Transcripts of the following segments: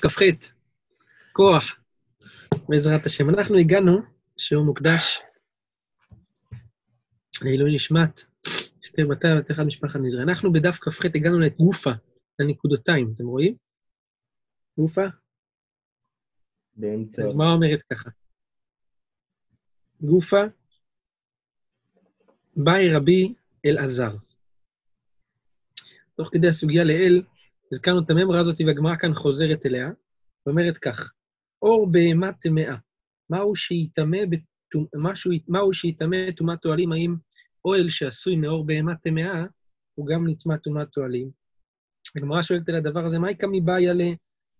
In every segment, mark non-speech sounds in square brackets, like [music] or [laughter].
כ"ח, כוח, בעזרת השם. אנחנו הגענו, שיעור מוקדש לעילוי נשמת, אסתר מתי ותחת משפחת נזרי. אנחנו בדף כ"ח הגענו את גופה, לנקודותיים, אתם רואים? גופה? באמצע. מה אומרת ככה? גופה, באי רבי אלעזר. תוך כדי הסוגיה לאל, הזכרנו את הממרה הזאת, והגמרא כאן חוזרת אליה, ואומרת כך, אור בהמה טמאה, מהו שיטמא מהו שיטמא טומאת אוהלים, האם אוהל שעשוי מאור בהמה טמאה, הוא גם נטמא טומאת אוהלים? הגמרא שואלת על הדבר הזה, מהי קמי באיה ל...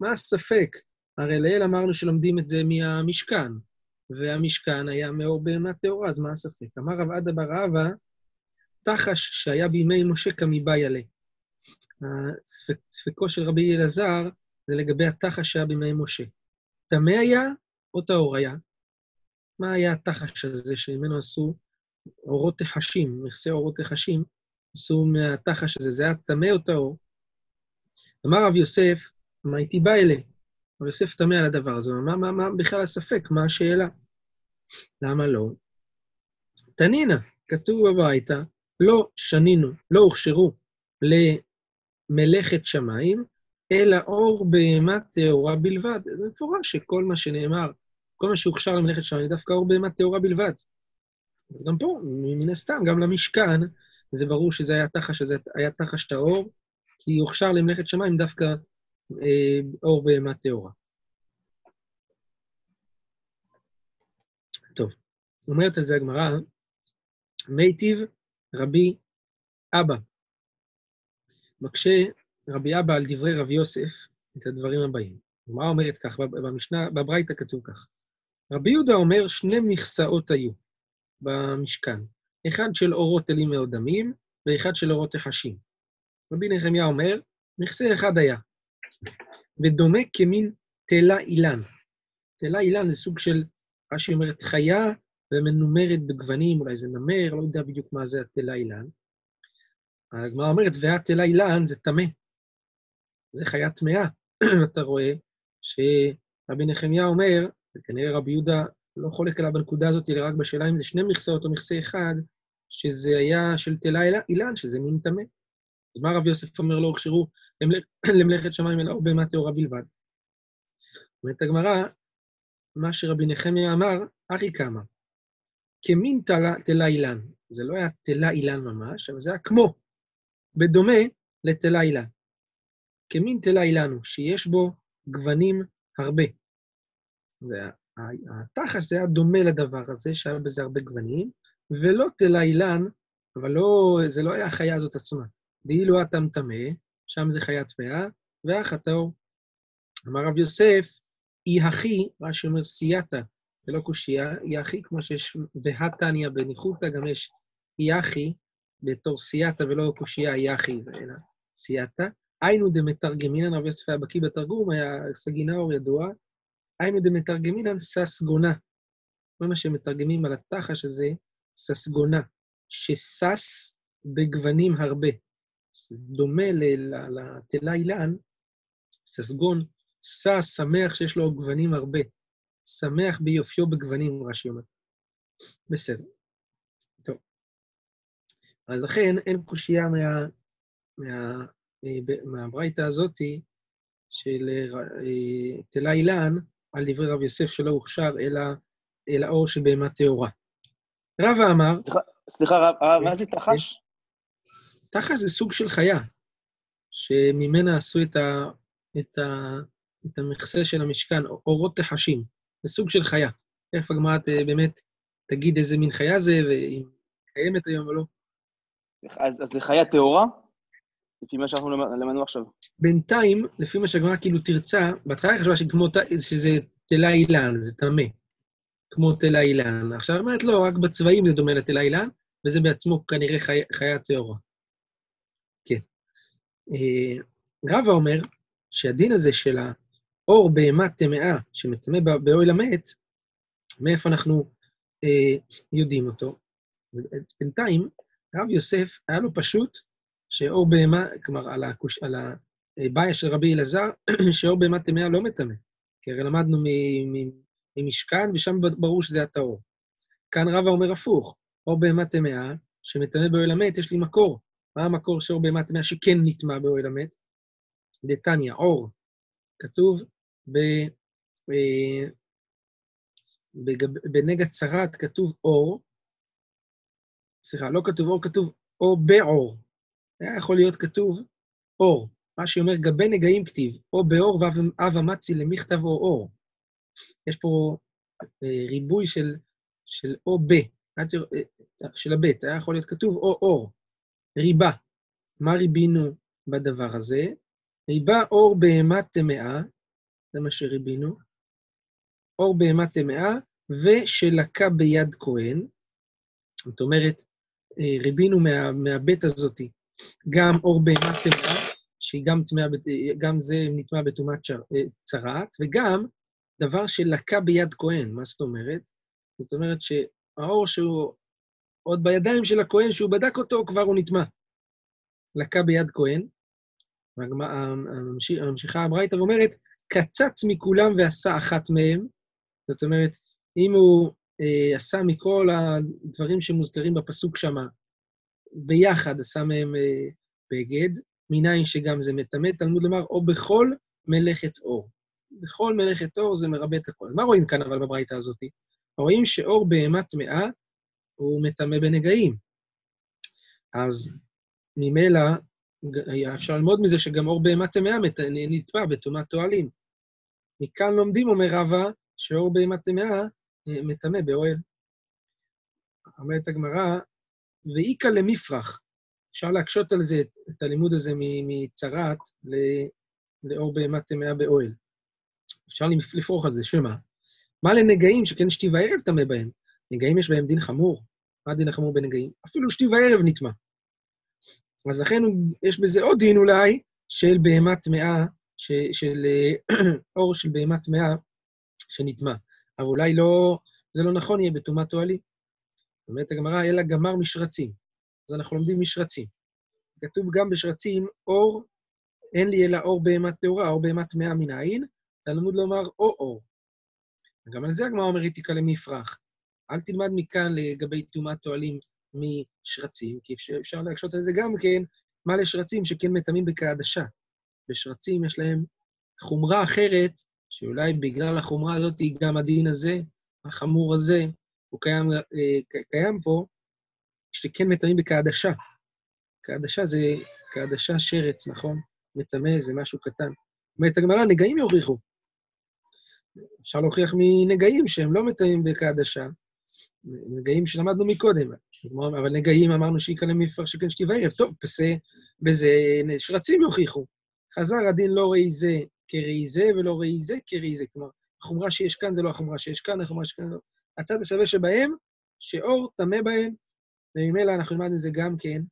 מה הספק? הרי לאל אמרנו שלומדים את זה מהמשכן, והמשכן היה מאור בהמה טהורה, אז מה הספק? אמר רב עדה בר אבא, תחש שהיה בימי משה קמי באיה ל... ספקו של רבי אלעזר זה לגבי התחש שהיה בימי משה. טמא היה או טהור היה? מה היה התחש הזה שממנו עשו אורות תחשים, מכסה אורות תחשים, עשו מהתחש הזה, זה היה טמא או טהור? אמר רב יוסף, מה הייתי בא אליה? רב יוסף טמא על הדבר הזה, מה, מה, מה בכלל הספק? מה השאלה? למה לא? תנינא, כתוב בברייתא, לא שנינו, לא הוכשרו למלאכת שמיים, אלא אור בהמה טהורה בלבד. זה מפורש שכל מה שנאמר, כל מה שהוכשר למלאכת שמיים, דווקא אור בהמה טהורה בלבד. אז גם פה, מן הסתם, גם למשכן, זה ברור שזה היה תחש, שזה היה תחש טהור, כי הוכשר למלאכת שמיים דווקא אה, אור בהמה טהורה. טוב, אומרת על זה הגמרא, מיטיב רבי אבא. מקשה רבי אבא על דברי רב יוסף את הדברים הבאים. הגמרא אומרת כך, במשנה, בברייתא כתוב כך. רבי יהודה אומר, שני מכסאות היו במשכן, אחד של אורות אלים מאוד דמים, ואחד של אורות תחשים. רבי נחמיה אומר, מכסה אחד היה, ודומה כמין תלה אילן. תלה אילן זה סוג של, רש"י אומרת, חיה ומנומרת בגוונים, אולי זה נמר, לא יודע בדיוק מה זה התלה אילן. הגמרא אומרת, והתלה אילן זה טמא. זה חיה טמאה. [clears throat] אתה רואה שרבי נחמיה אומר, וכנראה רבי יהודה לא חולק עליו בנקודה הזאת, אלא רק בשאלה אם זה שני מכסאות או מכסה אחד, שזה היה של תלה אילן, שזה מין טמא. אז מה רבי יוסף אומר לא הוכשרו [clears throat] למלאכת שמיים אלא בהמה טהורה בלבד? אומרת הגמרא, מה שרבי נחמיה אמר, אחי כמה. כמין תלה אילן. זה לא היה תלה אילן ממש, אבל זה היה כמו, בדומה לתלה אילן. כמין הוא, שיש בו גוונים הרבה. והתחש היה דומה לדבר הזה, שהיה בזה הרבה גוונים, ולא תלה אילן, אבל לא, זה לא היה החיה הזאת עצמה. ואילו הטם טמא, שם זה חיה טמאה, ואח הטהור. אמר רב יוסף, היא הכי, רש"י אומר סייעתא, זה לא קושייה, היא הכי כמו שיש בהתניא בניחותא, גם יש היא הכי בתור סייעתא ולא קושייה, הכי, אלא סייעתא. היינו דמתרגמינן, רב יוסף היה בקיא בתרגום, היה סגינאור ידוע, היינו דמתרגמינן ססגונה. כל מה שמתרגמים על התחש הזה, ססגונה, ששש בגוונים הרבה. דומה לתלה אילן, ססגון, שש, שמח שיש לו גוונים הרבה. שמח ביופיו בגוונים, רש"י אומר. בסדר. אז לכן אין קושייה מה, מה, מהברייתא הזאתי של תלה אילן על דברי רב יוסף שלא הוכשר, אלא, אלא אור של בהמה טהורה. רבא אמר... סליחה, רב, מה זה תחש? תחש זה סוג של חיה, שממנה עשו את, ה, את, ה, את המכסה של המשכן, אורות תחשים. זה סוג של חיה. תכף הגמרא באמת תגיד איזה מין חיה זה, ואם קיימת היום או לא. אז, זה חיה טהורה? לפי מה שאנחנו למדנו עכשיו. בינתיים, לפי מה שהגמרא כאילו תרצה, בהתחלה חשבה שכמו, שזה תלה אילן, זה טמא, כמו תלה אילן. עכשיו היא אומרת, לא, רק בצבעים זה דומה לתלה אילן, וזה בעצמו כנראה חי, חיה טהורה. כן. רבא אומר שהדין הזה של האור בהמה טמאה, שמטמא באוהל המת, מאיפה אנחנו אה, יודעים אותו? בינתיים, רב יוסף, היה לו פשוט שאור בהמה, כלומר, על, הקוש, על אה, בעיה של רבי אלעזר, [clears throat] שאור בהמה טמאה לא מטמא. כי הרי למדנו ממשכן, ושם ברור שזה הטהור. כאן רבא אומר הפוך, אור בהמה טמאה, שמטמא באוהל המת, יש לי מקור. מה המקור של אור בהמה טמאה שכן נטמע באוהל המת? דתניא, אור. כתוב ב... אה, בנגע צרת כתוב אור, סליחה, לא כתוב אור, כתוב או בעור. היה יכול להיות כתוב אור. מה שאומר גבי נגעים כתיב, או באור ואב אמצי למכתב או אור. יש פה אה, ריבוי של, של או ב, אה, של הבית, היה יכול להיות כתוב או אור, ריבה. מה ריבינו בדבר הזה? ריבה אור בהמה טמאה, זה מה שריבינו, אור בהמה טמאה, ושלקה ביד כהן. זאת אומרת, אה, ריבינו מה, מהבית הזאתי גם אור בהמה טמאה, שהיא גם, טמאה, גם זה נטמע בטומאת אה, צרעת, וגם דבר שלקה ביד כהן. מה זאת אומרת? זאת אומרת שהאור שהוא עוד בידיים של הכהן, שהוא בדק אותו, כבר הוא נטמע. לקה ביד כהן. הממשיכה הברייתא ואומרת, קצץ מכולם ועשה אחת מהם. זאת אומרת, אם הוא אה, עשה מכל הדברים שמוזכרים בפסוק שמה, ביחד עשה מהם אה, בגד, מניין שגם זה מטמא, תלמוד לומר, או בכל מלאכת אור. בכל מלאכת אור זה מרבה את הכול. מה רואים כאן אבל בברייתא הזאת? רואים שאור בהמה טמאה הוא מטמא בנגעים. אז ממילא, אפשר ללמוד מזה שגם אור בהמה טמאה נטמע בטומאת תועלים. מכאן לומדים, אומר רבא, שאור בהמה טמאה אה, מטמא באוהל. אומרת הגמרא, ואיכא למפרח. אפשר להקשות על זה, את הלימוד הזה מצרת לאור בהמה טמאה באוהל. אפשר לפרוח על זה, שמה? מה לנגעים שכן שתי וערב טמא בהם? נגעים יש בהם דין חמור. מה הדין החמור בנגעים? אפילו שתי וערב נטמע. אז לכן יש בזה עוד דין אולי של בהמה טמאה, של [clears throat] אור של בהמה טמאה שנטמע. אבל אולי לא, זה לא נכון יהיה בטומאת אוהלים. אומרת הגמרא, אלא גמר משרצים. אז אנחנו לומדים משרצים. כתוב גם בשרצים, אור, אין לי אלא אור בהמה טהורה, אור בהמה טמאה מן העין, תלמוד לומר או אור. גם על זה הגמרא אומרת תיקה למפרח. אל תלמד מכאן לגבי טומאת אוהלים משרצים, כי אפשר, אפשר להקשות על זה גם כן, מה לשרצים שכן מטמאים בקעדשה. בשרצים יש להם חומרה אחרת, שאולי בגלל החומרה הזאת גם הדין הזה, החמור הזה, הוא קיים, אה, קיים פה, שכן מטמאים בקעדשה. קעדשה זה קעדשה שרץ, נכון? מטמא זה משהו קטן. אומרת הגמרא, נגעים יוכיחו. אפשר להוכיח מנגעים שהם לא מטמאים בקעדשה, נגעים שלמדנו מקודם, אבל נגעים אמרנו שיקלה מפר שכן שתי וערב. טוב, פסה בזה שרצים יוכיחו. חזר הדין לא ראי זה כראי זה ולא ראי זה כראי זה. כלומר, החומרה שיש כאן זה לא החומרה שיש כאן, החומרה שיש כאן לא. הצד השווה שבהם, שאור טמא בהם, וממילא אנחנו נלמד את זה גם כן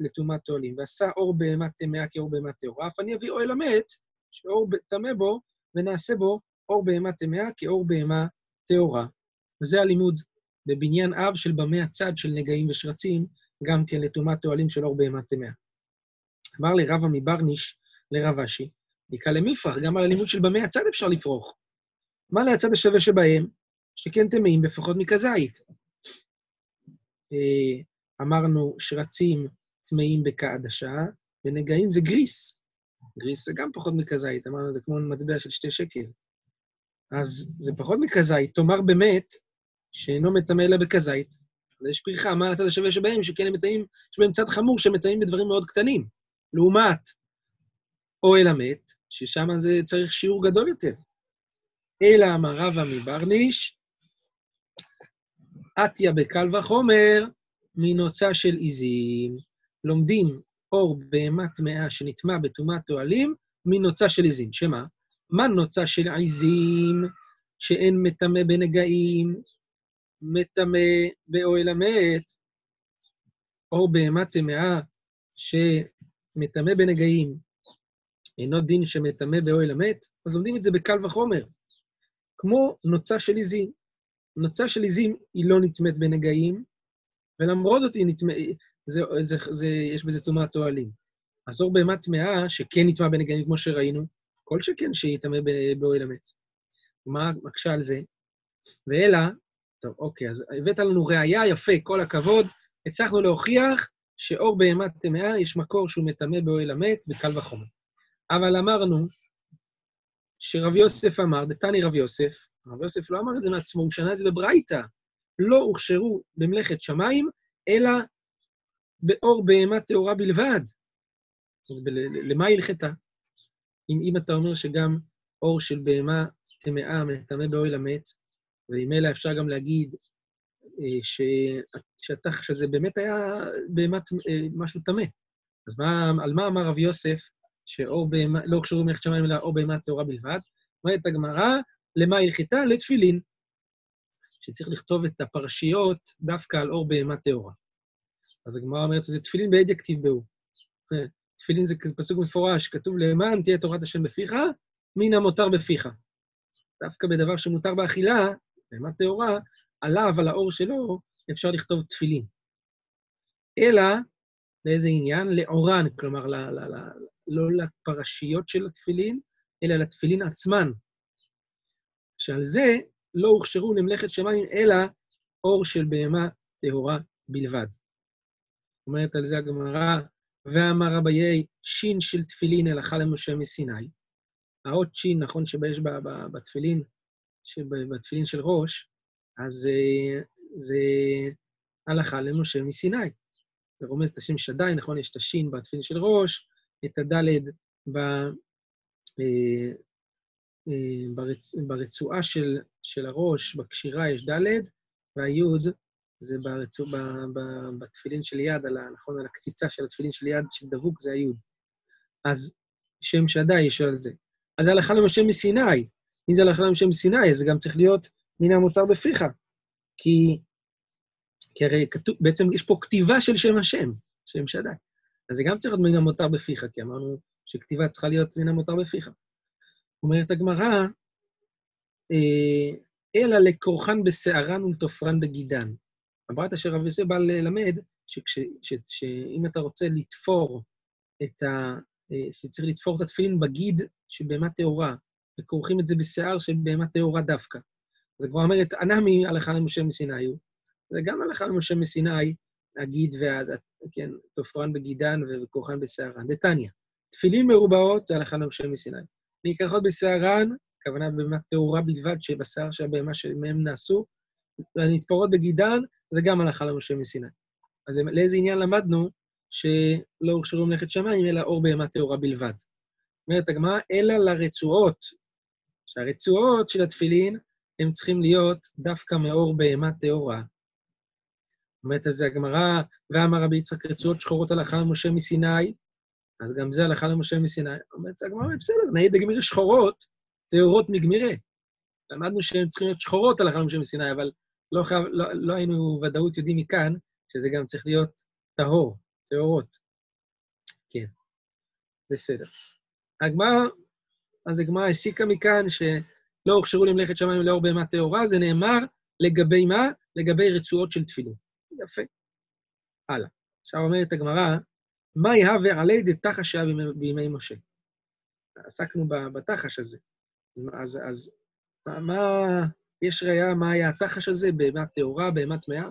לטומאת תועלים. ועשה אור בהמה טמאה כאור בהמה טהורה, אף אני אביא אוהל המת, שאור טמא בו, ונעשה בו אור בהמה טמאה כאור בהמה טהורה. וזה הלימוד בבניין אב של במי הצד של נגעים ושרצים, גם כן לטומאת תועלים של אור בהמה טמאה. אמר לרבא מברניש, לרב אשי, נקרא למפרח, גם על הלימוד של במי הצד אפשר לפרוח. מה להצד השווה שבהם? שכן טמאים בפחות מכזית. אה, אמרנו שרצים טמאים בכעדשה, ונגעים זה גריס. גריס זה גם פחות מכזית, אמרנו, זה כמו מטבע של שתי שקל. אז זה פחות מכזית, תאמר באמת שאינו מטמא אלא בכזית. אז יש פריחה, מה הצד השווה שבהם? שכן הם מטמאים, יש בהם צד חמור שמטמאים בדברים מאוד קטנים. לעומת אוהל המת, ששם זה צריך שיעור גדול יותר. אלא אמר רבא מברניש, עטיה בקל וחומר מנוצה של עיזים. לומדים אור בהמה טמאה שנטמע בטומאת אוהלים מנוצה של עיזים. שמה? מה נוצה של עיזים שאין מטמא בנגעים, מטמא באוהל המת, או בהמה טמאה שמטמא בנגעים, אינו דין שמטמא באוהל המת, אז לומדים את זה בקל וחומר. כמו נוצה של עיזים. נוצה של עיזים היא לא נטמאת בנגעים, ולמרות זאת היא נטמאת, זה, זה, זה, יש בזה טומאת אוהלים. אז אור בהמה טמאה, שכן נטמע בנגעים כמו שראינו, כל שכן שיטמא ב- באוהל המת. מה מקשה על זה? ואלא, טוב, אוקיי, אז הבאת לנו ראייה, יפה, כל הכבוד. הצלחנו להוכיח שאור בהמה טמאה, יש מקור שהוא מטמא באוהל המת, וקל וחומר. אבל אמרנו שרב יוסף אמר, דתני רב יוסף, רב יוסף לא אמר את זה מעצמו, הוא שנה את זה בברייתא. לא הוכשרו במלאכת שמיים, אלא באור בהמה טהורה בלבד. אז ב- למה הלכתה? אם, אם אתה אומר שגם אור של בהמה טמאה מטמא באוהל המת, וממילא אפשר גם להגיד אה, ש- שהתחש הזה באמת היה טמא- אה, משהו טמא. אז מה, על מה אמר רב יוסף, שאור בהמה, לא הוכשרו במלאכת שמיים אלא אור בהמה טהורה בלבד? אומרת הגמרא, למה הלכתה? לתפילין. שצריך לכתוב את הפרשיות דווקא על אור בהמה טהורה. אז הגמרא אומרת, זה תפילין בעד יכתיבהו. תפילין זה פסוק מפורש, כתוב למען תהיה תורת השם בפיך, מן המותר בפיך. דווקא בדבר שמותר באכילה, בהמה טהורה, עליו, על האור שלו, אפשר לכתוב תפילין. אלא, לאיזה עניין? לאורן, כלומר, ל, ל, ל, לא לפרשיות של התפילין, אלא לתפילין עצמן. שעל זה לא הוכשרו למלאכת שמיים, אלא אור של בהמה טהורה בלבד. אומרת על זה הגמרא, ואמר רביי, שין של תפילין הלכה למשה מסיני. האות שין, נכון שיש בתפילין, בתפילין של ראש, אז אה, זה הלכה למשה מסיני. זה את השם שדי, נכון? יש את השין בתפילין של ראש, את הדלת ב... אה, אה, ברצ... ברצועה של, של הראש, בקשירה יש ד', והיוד זה ברצוע... ב... ב... בתפילין של יד, על ה... נכון, על הקציצה של התפילין של יד של דבוק, זה היוד. אז שם שדי יש על זה. אז זה הלכה למשה מסיני. אם זה הלכה למשה מסיני, אז זה גם צריך להיות מן המותר בפיך. כי, כי הרי כתוב, בעצם יש פה כתיבה של שם השם, שם שדי. אז זה גם צריך להיות מן המותר בפיך, כי אמרנו שכתיבה צריכה להיות מן המותר בפיך. אומרת הגמרא, אה, אלא לכורחן בשערן ולתופרן בגידן. הבראת אשר רב יוסף בא ללמד שאם אתה רוצה לתפור את ה... אה, שצריך לתפור את התפילין בגיד של בהמה טהורה, וכורכים את זה בשיער של בהמה טהורה דווקא. אז כבר אומרת, אנמי הלכה למשה מסיני הוא, זה גם הלכה למשה מסיני, הגיד ואז, כן, תופרן בגידן וכורחן בשערן. דתניא, תפילין מרובעות זה הלכה למשה מסיני. נלקחות בשערן, הכוונה בהמה טהורה בלבד, שבשיער של הבהמה שמהם נעשו, והנתפרות בגידן, זה גם הלכה למשה מסיני. אז לאיזה עניין למדנו שלא הוכשרו מלאכת שמיים, אלא אור בהמה טהורה בלבד. אומרת הגמרא, אלא לרצועות, שהרצועות של התפילין, הם צריכים להיות דווקא מאור בהמה טהורה. אומרת על זה הגמרא, ואמר רבי יצחק, רצועות שחורות הלכה למשה מסיני, אז גם זה הלכה למשה מסיני. אומרת הגמרא, בסדר, נהי דגמירי שחורות, טהורות מגמירה. למדנו שהן צריכות להיות שחורות הלכה למשה מסיני, אבל לא, חייב, לא, לא היינו ודאות יודעים מכאן שזה גם צריך להיות טהור, טהורות. כן, בסדר. הגמרא, אז הגמרא הסיקה מכאן שלא הוכשרו למלאכת שמיים לאור בהמה טהורה, זה נאמר לגבי מה? לגבי רצועות של תפילין. יפה. הלאה. עכשיו אומרת הגמרא, מה יהווה עלי דתחש היה בימי, בימי משה? עסקנו בתחש הזה. אז, אז מה, מה, יש ראייה מה היה התחש הזה בהמה טהורה, בהמה טמאה?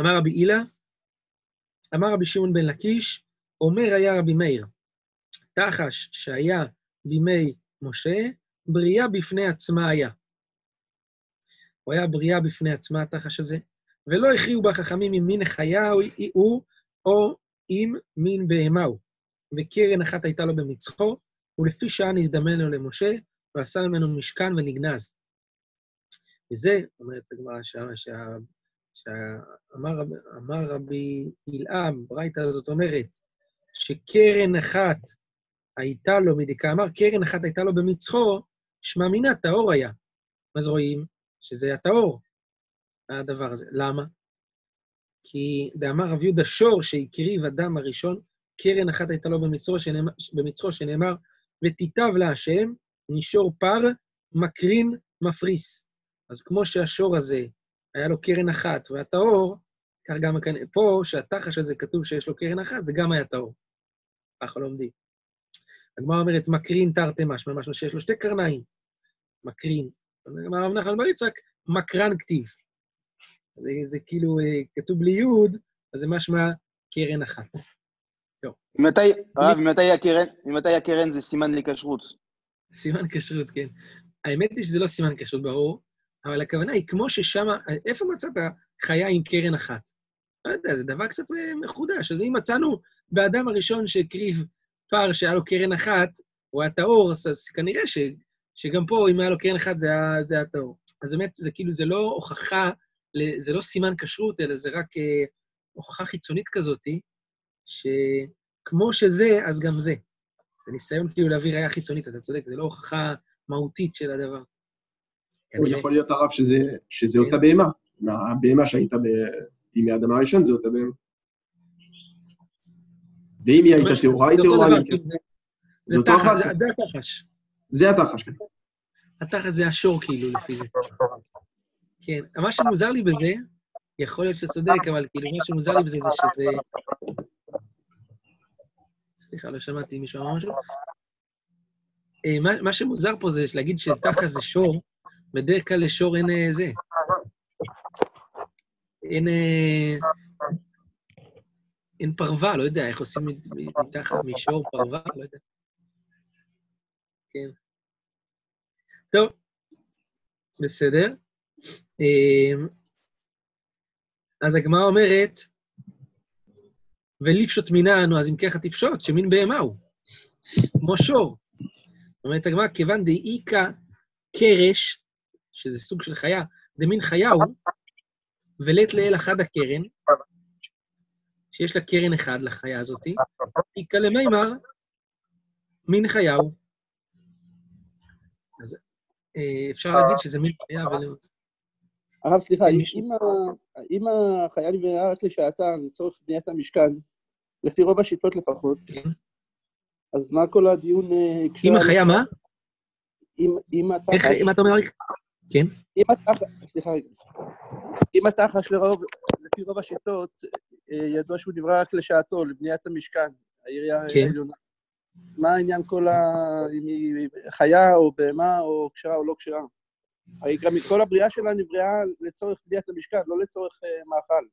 אמר רבי הילה, אמר רבי שמעון בן לקיש, אומר היה רבי מאיר, תחש שהיה בימי משה, בריאה בפני עצמה היה. הוא היה בריאה בפני עצמה, התחש הזה, ולא הכריעו בה חכמים אם מין חיה הוא, או אם מין בהמה הוא. וקרן אחת הייתה לו במצחו, ולפי שעה נזדמן לו למשה, ועשה ממנו משכן ונגנז. וזה, אומרת הגמרא, שאמר רבי בלעם, ברייתא הזאת אומרת, שקרן אחת הייתה לו, מדיקה אמר, קרן אחת הייתה לו במצחו, שמע מינה טהור היה. אז רואים שזה היה טהור, הדבר הזה. למה? כי דאמר רב יהודה שור שהקריב אדם הראשון, קרן אחת הייתה לו במצחו, שנאמר, במצחו שנאמר, ותיטב להשם, משור פר, מקרין, מפריס. אז כמו שהשור הזה, היה לו קרן אחת והטהור, כך גם כאן, פה, שהתחש הזה כתוב שיש לו קרן אחת, זה גם היה טהור. ככה לומדים. הגמרא אומרת, מקרין תרתי משמע, משמע שיש לו שתי קרניים. מקרין. אמר רב נחמן בר יצחק, מקרן כתיב. זה, זה כאילו, אה, כתוב בלי יוד, אז זה משמע קרן אחת. ממתי, הרב, ממתי הקרן, ממתי הקרן זה סימן לכשרות? סימן כשרות, כן. האמת היא שזה לא סימן כשרות, ברור, אבל הכוונה היא, כמו ששם, איפה מצאת חיה עם קרן אחת? לא יודע, זה דבר קצת מחודש. אז אם מצאנו באדם הראשון שהקריב פר שהיה לו קרן אחת, הוא היה טהור, אז כנראה ש, שגם פה, אם היה לו קרן אחת, זה היה, זה היה טהור. אז באמת, זה כאילו, זה לא הוכחה, זה לא סימן כשרות, אלא זה רק אה, הוכחה חיצונית כזאתי, שכמו שזה, אז גם זה. זה ניסיון כאילו להביא ראייה חיצונית, אתה צודק, זה לא הוכחה מהותית של הדבר. הוא יכול להיות הרב שזה, שזה אותה בהמה. הבהמה שהייתה בימי האדם הראשון זה אותה בהמה. ואם היא הייתה טהורה, היא טהורה כן. זה אותו אחד. זה התחש. התחש. זה השור, כאילו, לפי זה. כן, מה שמוזר לי בזה, יכול להיות שאתה צודק, אבל כאילו, מה שמוזר לי בזה זה שזה... סליחה, לא שמעתי מישהו אמר משהו. מה שמוזר פה זה להגיד שתחת זה שור, בדרך כלל לשור אין זה. אין... אין פרווה, לא יודע, איך עושים מתחת משור פרווה, לא יודע. כן. טוב, בסדר. אז הגמרא אומרת, ולפשוט מיננו, אז אם ככה תפשוט, שמין בהמה הוא, כמו שור. אומרת הגמרא, כיוון דאיכא קרש, שזה סוג של חיה, דמין חיה הוא, ולית לאל אחד הקרן, שיש לה קרן אחד לחיה הזאתי, איכא למימר, מין חיה הוא. אה, אפשר להגיד שזה מין חיה ולא... הרב, סליחה, אם החיה נבראה רק לשעתן, לצורך בניית המשכן, לפי רוב השיטות לפחות, כן. אז מה כל הדיון... אם החיה מה? אם התחש... איך, אם אתה אומר... כן. אם התחש... סליחה רגע. אם התחש לרוב, לפי רוב השיטות, ידוע שהוא נברא רק לשעתו, לבניית המשכן, העירייה כן. העליונה. מה העניין כל ה... אם היא חיה או בהמה או כשרה או לא כשרה? הרי גם כל הבריאה שלה נבראה לצורך בניית המשכן, לא לצורך uh, מאכל.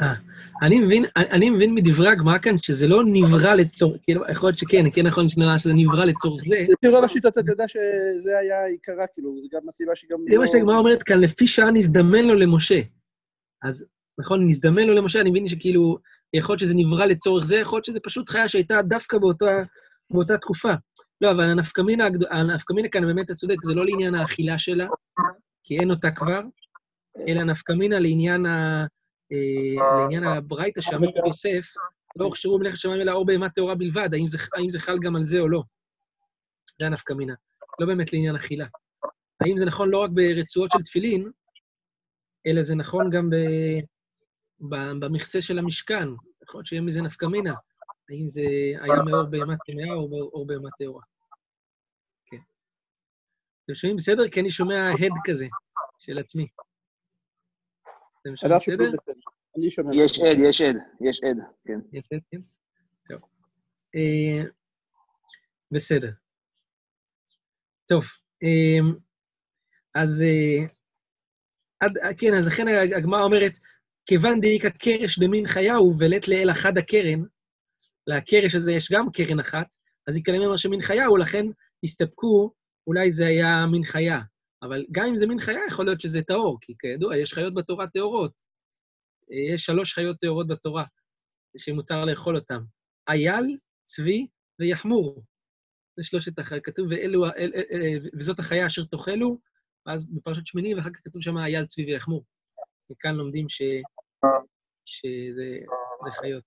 אה, אני מבין, אני מבין מדברי הגמרא כאן שזה לא נברא לצורך, כאילו, יכול להיות שכן, כן נכון שנראה שזה נברא לצורך זה. לפי רוב השיטות אתה יודע שזה היה עיקרה, כאילו, זה גם הסיבה שגם... זה מה שהגמרא אומרת כאן, לפי שעה נזדמן לו למשה. אז נכון, נזדמן לו למשה, אני מבין שכאילו, יכול להיות שזה נברא לצורך זה, יכול להיות שזה פשוט חיה שהייתה דווקא באותה, באותה תקופה. לא, אבל הנפקמינה, הנפקמינה כאן, באמת, אתה צודק, זה לא לעניין האכילה שלה, כי אין אותה כבר, אלא נפקמינה לעניין, ה, אה, לעניין הברייתא שאמר יוסף, לא הוכשרו מלאכת שמיים אלא אור בהמה טהורה בלבד, האם זה, האם זה חל גם על זה או לא. זה הנפקמינה, לא באמת לעניין אכילה. האם זה נכון לא רק ברצועות של תפילין, אלא זה נכון גם ב, ב, במכסה של המשכן, יכול להיות שיהיה מזה נפקמינה. האם זה היה מאור בהמה טמאה או מאור בהמה טהורה. כן. אתם שומעים בסדר? כי אני שומע הד כזה של עצמי. אתם שומעים בסדר? אני שומע. יש עד, יש עד, יש עד, כן. יש עד, כן? טוב. אה, בסדר. טוב, אה, אז אה, עד, כן, אז לכן הגמרא אומרת, כיוון דאיכא קרש דמין חייהו ולית לאל אחד הקרן, לקרש הזה יש גם קרן אחת, אז יקלם אמר שמין חיה, ולכן הסתפקו, אולי זה היה מין חיה. אבל גם אם זה מין חיה, יכול להיות שזה טהור, כי כידוע, יש חיות בתורה טהורות. יש שלוש חיות טהורות בתורה, שמותר לאכול אותן. אייל, צבי ויחמור. זה שלושת החיות. כתוב, ואלו, אל, אל, אל, וזאת החיה אשר תאכלו, ואז בפרשת שמיני, ואחר כך כתוב שם אייל, צבי ויחמור. וכאן לומדים ש... שזה חיות.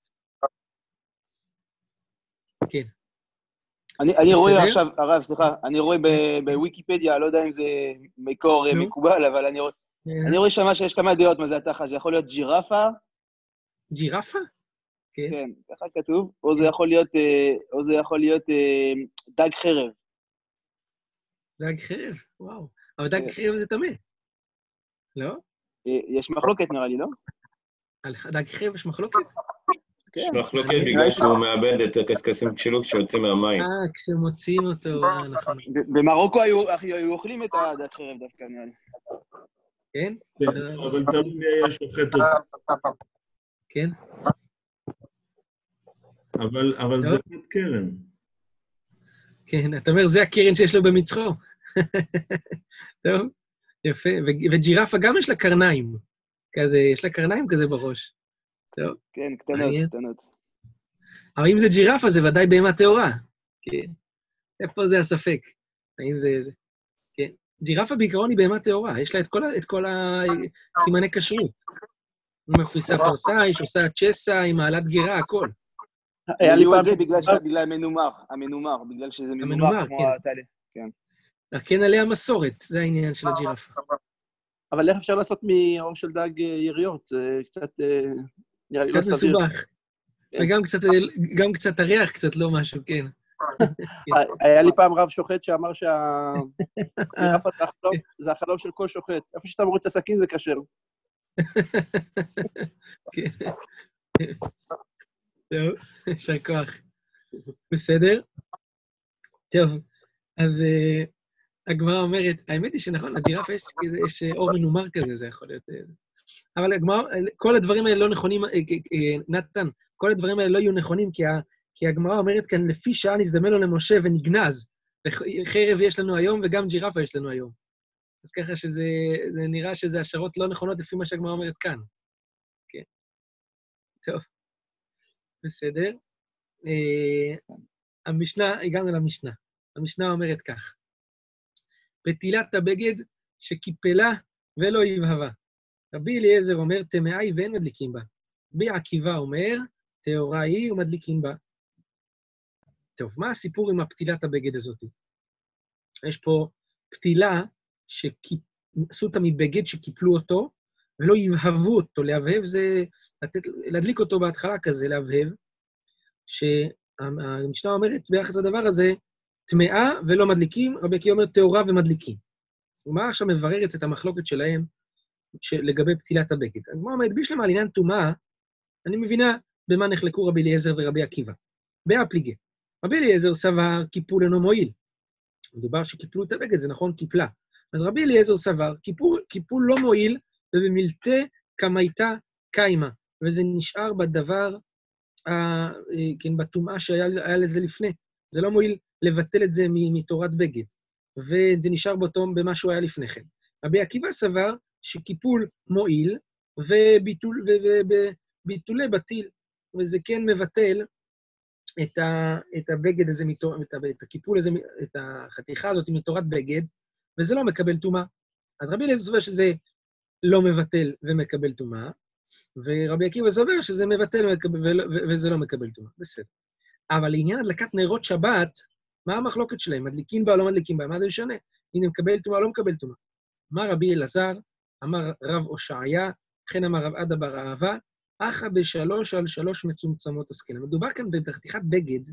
כן. אני, אני רואה עכשיו, הרב, סליחה, אני רואה בוויקיפדיה, לא יודע אם זה מקור no. מקובל, אבל אני רואה, yeah. אני רואה שמה שיש כמה דעות מה זה התחת, זה יכול להיות ג'ירפה. ג'ירפה? כן. כן, ככה כתוב, או זה יכול להיות, או זה יכול להיות דג חרב. דג חרב, וואו. אבל דג חרב זה טמא, לא? יש מחלוקת נראה לי, לא? על דג חרב יש מחלוקת? יש כן. מחלוקת בגלל שהוא מאבד את הקשקשים שלו כשיוצאים מהמים. אה, כשמוציאים אותו, אה, נכון. במרוקו היו אוכלים את הדג חרב דווקא, נראה לי. כן? כן אבל תמיד היה שוחט אותו. כן? אבל זה חד קרן. כן, אתה אומר, זה הקרן שיש לו במצחו. [laughs] טוב, יפה. וג'ירפה גם יש לה קרניים. כזה, יש לה קרניים כזה בראש. טוב. כן, קטנות, קטנות. אבל אם זה ג'ירפה, זה ודאי בהמה טהורה. כן. איפה זה הספק? האם זה... זה... כן. ג'ירפה בעיקרון היא בהמה טהורה, יש לה את כל, את כל הסימני כשרות. מפריסה פרסה, יש עושה צ'סה עם מעלת גירה, הכל. היה לי פעם זה בגלל המנומר, המנומר, בגלל שזה מנומר כמו כן. הטליה. כן. כן עליה מסורת, זה העניין של הג'ירפה. אבל איך אפשר לעשות מעור של דג אה, יריות? זה קצת, אה, נראה לי לא סביר. קצת מסובך. כן. וגם קצת, גם קצת הריח, קצת לא משהו, כן. היה לי פעם רב שוחט שאמר שהג'ירפה זה החלום של כל שוחט. איפה שאתה מוריד את הסכין זה כשר. כן. טוב, יישר כוח. בסדר? טוב, אז הגמרא אומרת, האמת היא שנכון, לג'ירפה יש, יש אור מנומר כזה, זה יכול להיות... Uh, אבל הגמרא, כל הדברים האלה לא נכונים, uh, נתן, כל הדברים האלה לא יהיו נכונים, כי, כי הגמרא אומרת כאן, לפי שעה נזדמן לו למשה ונגנז. חרב יש לנו היום וגם ג'ירפה יש לנו היום. אז ככה שזה נראה שזה השערות לא נכונות לפי מה שהגמרא אומרת כאן. כן. טוב. בסדר. המשנה, הגענו למשנה. המשנה אומרת כך: פתילת הבגד שקיפלה ולא יבהבה. רבי אליעזר אומר, טמאה היא ואין מדליקים בה. רבי עקיבא אומר, טהורה היא ומדליקים בה. טוב, מה הסיפור עם הפתילת הבגד הזאת? יש פה פתילה שעשו אותה מבגד שקיפלו אותו, ולא יבהבו אותו. להבהב זה לתת, להדליק אותו בהתחלה כזה, להבהב, שהמשנה אומרת ביחס לדבר הזה, טמאה ולא מדליקים, רבי עקיבא אומר טהורה ומדליקים. הגמרא עכשיו מבררת את המחלוקת שלהם לגבי פתילת הבגד. הגמרא אומרת, בשלמה על עניין טומאה, אני מבינה במה נחלקו רבי אליעזר ורבי עקיבא. באפליגה. רבי אליעזר סבר קיפול אינו מועיל. מדובר שקיפלו את הבגד, זה נכון, קיפלה. אז רבי אליעזר סבר, קיפול, קיפול לא מועיל, ובמלטה כמייתה קיימה, וזה נשאר בדבר, אה, כן, בטומאה שהיה לזה לפני. זה לא מועיל לבטל את זה מתורת בגד, וזה נשאר באותו, במה שהוא היה לפני כן. רבי עקיבא סבר שקיפול מועיל, וביטול, וביטולי בטיל, וזה כן מבטל את, ה, את הבגד הזה, מתור, את, את הקיפול הזה, את החתיכה הזאת מתורת בגד, וזה לא מקבל טומאה. אז רבי אליעזר סובר שזה לא מבטל ומקבל טומאה, ורבי עקיבא סובר שזה מבטל וזה לא מקבל טומאה. בסדר. אבל לעניין הדלקת נרות שבת, מה המחלוקת שלהם? מדליקים בה או לא מדליקים בה? מה זה משנה? הנה, מקבל טומאה או לא מקבל טומאה. אמר רבי אלעזר, אמר רב הושעיה, וכן אמר רב עדה בר אהבה, אחא בשלוש על שלוש מצומצמות עסקינא. מדובר כאן בחתיכת בגד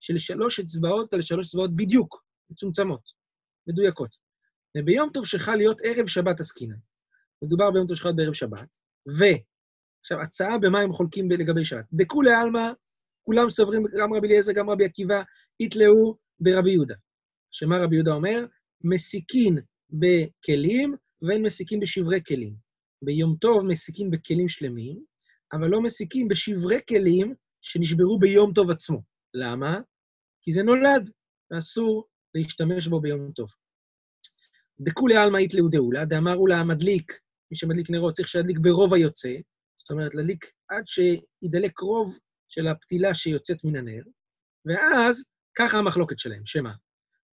של שלוש אצבעות על שלוש אצבעות בדיוק, מצומצמות, מדויקות. וביום טוב שחל להיות ערב שבת עסקינא. מדובר ביום טוב שחל בערב שבת, ו... עכשיו, הצעה במה הם חולקים לגבי שבת. דכולי עלמא, כולם סוברים, גם רבי אליעזר, גם רבי עקיבא, יתלאו ברבי יהודה. שמה רבי יהודה אומר? מסיקין בכלים ואין מסיקין בשברי כלים. ביום טוב מסיקים בכלים שלמים, אבל לא מסיקים בשברי כלים שנשברו ביום טוב עצמו. למה? כי זה נולד, ואסור להשתמש בו ביום טוב. דכולי עלמא יתלאו דאולה, דאמרו לה המדליק, מי שמדליק נרות צריך שידליק ברוב היוצא, זאת אומרת, להדליק עד שידלק רוב של הפתילה שיוצאת מן הנר, ואז ככה המחלוקת שלהם, שמה?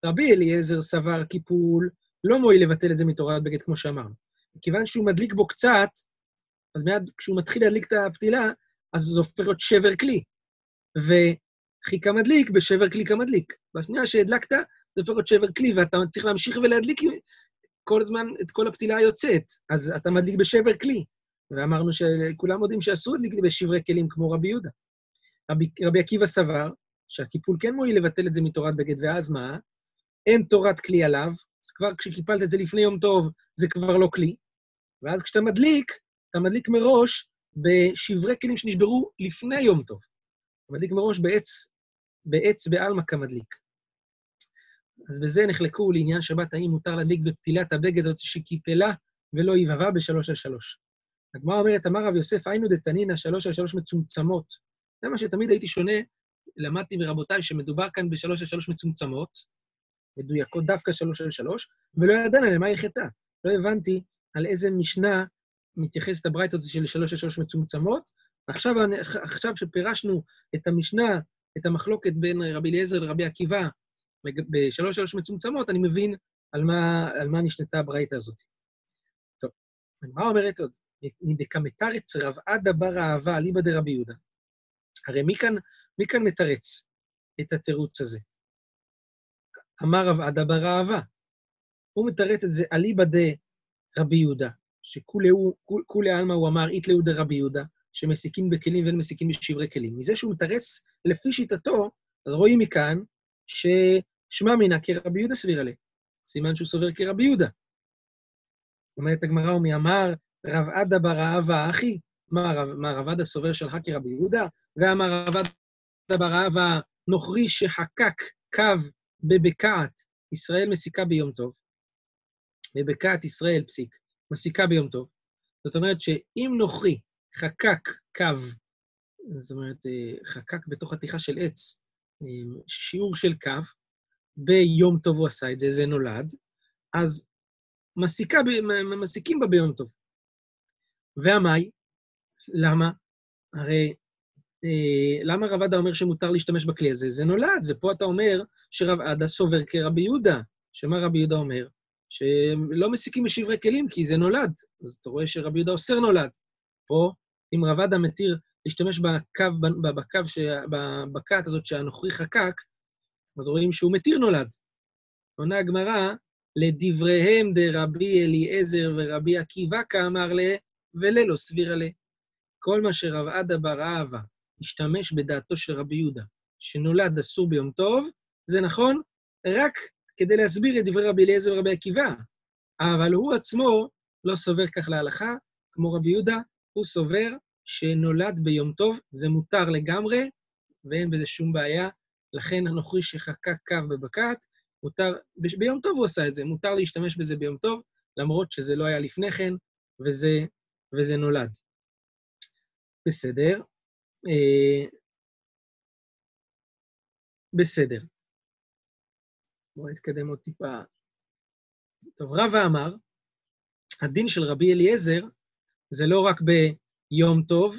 רבי אליעזר סבר קיפול, לא מועיל לבטל את זה מתורת בגד, כמו שאמרנו. מכיוון שהוא מדליק בו קצת, אז מיד כשהוא מתחיל להדליק את הפתילה, אז זה הופך להיות שבר כלי. וחיכה מדליק בשבר כלי כמדליק. בשנייה שהדלקת, זה הופך להיות שבר כלי, ואתה צריך להמשיך ולהדליק כל הזמן את כל הפתילה היוצאת, אז אתה מדליק בשבר כלי. ואמרנו שכולם יודעים שאסור להדליק בשברי כלים כמו רבי יהודה. רבי, רבי עקיבא סבר שהקיפול כן מועיל לבטל את זה מתורת בגד, ואז מה? אין תורת כלי עליו, אז כבר כשקיפלת את זה לפני יום טוב, זה כבר לא כלי. ואז כשאתה מדליק, אתה מדליק מראש בשברי כלים שנשברו לפני יום טוב. מדליק מראש בעץ, בעץ בעלמא כמדליק. אז בזה נחלקו לעניין שבת, האם מותר להדליק בפתילת הבגד הזאת שקיפלה ולא יבבה בשלוש על שלוש. הגמרא אומרת, אמר רב יוסף, היינו דתנינא שלוש על שלוש מצומצמות. זה מה שתמיד הייתי שונה, למדתי מרבותיי שמדובר כאן בשלוש על שלוש מצומצמות, מדויקות דווקא שלוש על שלוש, ולא ידענו למה היא חטאה. לא הבנתי על איזה משנה מתייחסת הברייתא הזאת של שלוש על שלוש מצומצמות. עכשיו, עכשיו שפירשנו את המשנה, את המחלוקת בין רבי אליעזר לרבי עקיבא בשלוש שלוש מצומצמות, אני מבין על מה, על מה נשנתה הברייתא הזאת. טוב, מה אומרת עוד? מדקמתרץ רב עדה בר אהבה אליבא דרבי יהודה. הרי מי כאן, מי כאן מתרץ את התירוץ הזה? אמר רב עדה בר אהבה. הוא מתרץ את זה אליבא דרבי יהודה, שכולי עלמא הוא אמר אית לאו דרבי יהודה, שמסיקים בכלים ואין מסיקים בשברי כלים. מזה שהוא מתרץ לפי שיטתו, אז רואים מכאן ששמע מינה כרבי יהודה סביר לה. סימן שהוא סובר כרבי יהודה. אומרת הגמרא, ומי אמר רב עדה בר אהבה אחי, מה רב עדה סובר שלך כרבי יהודה? ואמר רב עדה בר אהבה נוכרי שחקק קו בבקעת ישראל מסיקה ביום טוב. בבקעת ישראל פסיק, מסיקה ביום טוב. זאת אומרת שאם נוכרי חקק קו, זאת אומרת, אה, חקק בתוך חתיכה של עץ, אה, שיעור של קו, ביום טוב הוא עשה את זה, זה נולד, אז מסיקה, מסיקים בה ביום טוב. והמאי? למה? הרי למה רב עדה אומר שמותר להשתמש בכלי הזה? זה נולד, ופה אתה אומר שרב עדה סובר כרבי יהודה. שמה רבי יהודה אומר? שלא מסיקים בשברי כלים כי זה נולד. אז אתה רואה שרבי יהודה אוסר נולד. פה, אם רב עדה מתיר להשתמש בקו, בקו, בכת הזאת שהנוכרי חקק, אז רואים שהוא מתיר נולד. עונה הגמרא, לדבריהם דרבי אליעזר ורבי עקיבא כאמר ל... וללא סבירה ל... כל מה שרב עדה בר אהבה השתמש בדעתו של רבי יהודה, שנולד אסור ביום טוב, זה נכון רק כדי להסביר את דברי רבי אליעזר ורבי עקיבא. אבל הוא עצמו לא סובר כך להלכה, כמו רבי יהודה, הוא סובר שנולד ביום טוב, זה מותר לגמרי, ואין בזה שום בעיה. לכן הנוכרי שחקק קו בבקעת, מותר, ביום טוב הוא עשה את זה, מותר להשתמש בזה ביום טוב, למרות שזה לא היה לפני כן, וזה, וזה נולד. בסדר. אה, בסדר. בואו נתקדם עוד טיפה. טוב, רבא אמר, הדין של רבי אליעזר זה לא רק ביום טוב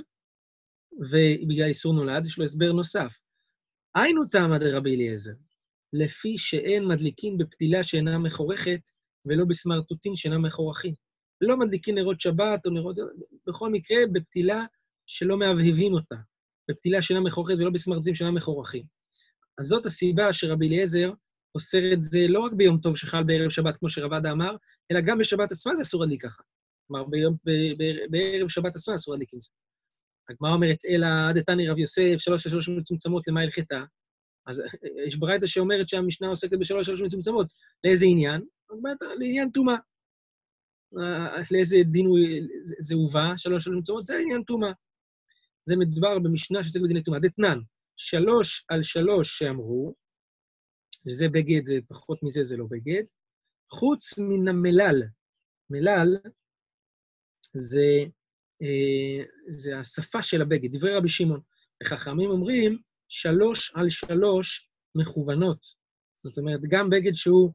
ובגלל איסור נולד, יש לו הסבר נוסף. היינו תמא דרבי אליעזר, לפי שאין מדליקין בפתילה שאינה מחורכת ולא בסמרטוטין שאינה מחורכים. לא מדליקין נרות שבת או נרות... בכל מקרה, בפתילה שלא מהבהבים אותה. בפתילה שאינה מחורכת ולא בסמרטוטין שאינה מחורכים. אז זאת הסיבה שרבי אליעזר אוסר את זה לא רק ביום טוב שחל בערב שבת, כמו שרבדה אמר, אלא גם בשבת עצמה זה אסור להדליק ככה. כלומר, ביום, ב, ב, בערב שבת עצמה אסור להדליק עם זה. הגמרא אומרת, אלא דתני רב יוסף, שלוש שלוש מצומצמות, למה הלכתה? אז יש ברייתא שאומרת שהמשנה עוסקת בשלוש שלוש מצומצמות. לאיזה עניין? לעניין טומאה. לאיזה דין זה הובא, שלוש שלוש מצומצמות? זה עניין טומאה. זה מדובר במשנה שעוסק בדיני טומאה. דתנן, שלוש על שלוש שאמרו, שזה בגד ופחות מזה זה לא בגד, חוץ מן המלל. מלל זה, אה, זה השפה של הבגד, דברי רבי שמעון. וחכמים אומרים, שלוש על שלוש מכוונות. זאת אומרת, גם בגד שהוא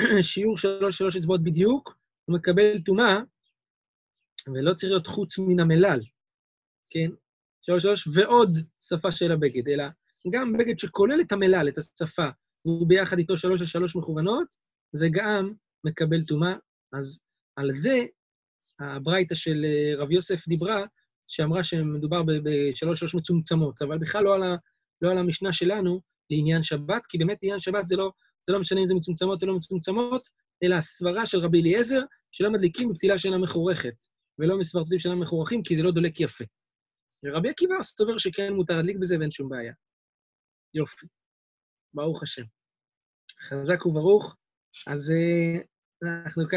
[clears throat] שיעור שלוש שלוש אצבעות בדיוק, הוא מקבל טומאה, ולא צריך להיות חוץ מן המלל, כן? שלוש שלוש ועוד שפה של הבגד, אלא גם בגד שכולל את המלל, את השפה, והוא ביחד איתו שלוש על שלוש מכוונות, זה גם מקבל טומאה. אז על זה הברייתא של אה, רב יוסף דיברה, שאמרה שמדובר בשלוש שלוש מצומצמות, אבל בכלל לא על, ה, לא על המשנה שלנו לעניין שבת, כי באמת עניין שבת זה לא, זה לא משנה אם זה מצומצמות או לא מצומצמות, אלא הסברה של רבי אליעזר, שלא מדליקים בפתילה שאינה מחורכת, ולא מסברתים שאינם מחורכים, כי זה לא דולק יפה. ורבי עקיבא סובר שכן מותר להדליק בזה ואין שום בעיה. יופי. ברוך השם. חזק וברוך. אז אה, אנחנו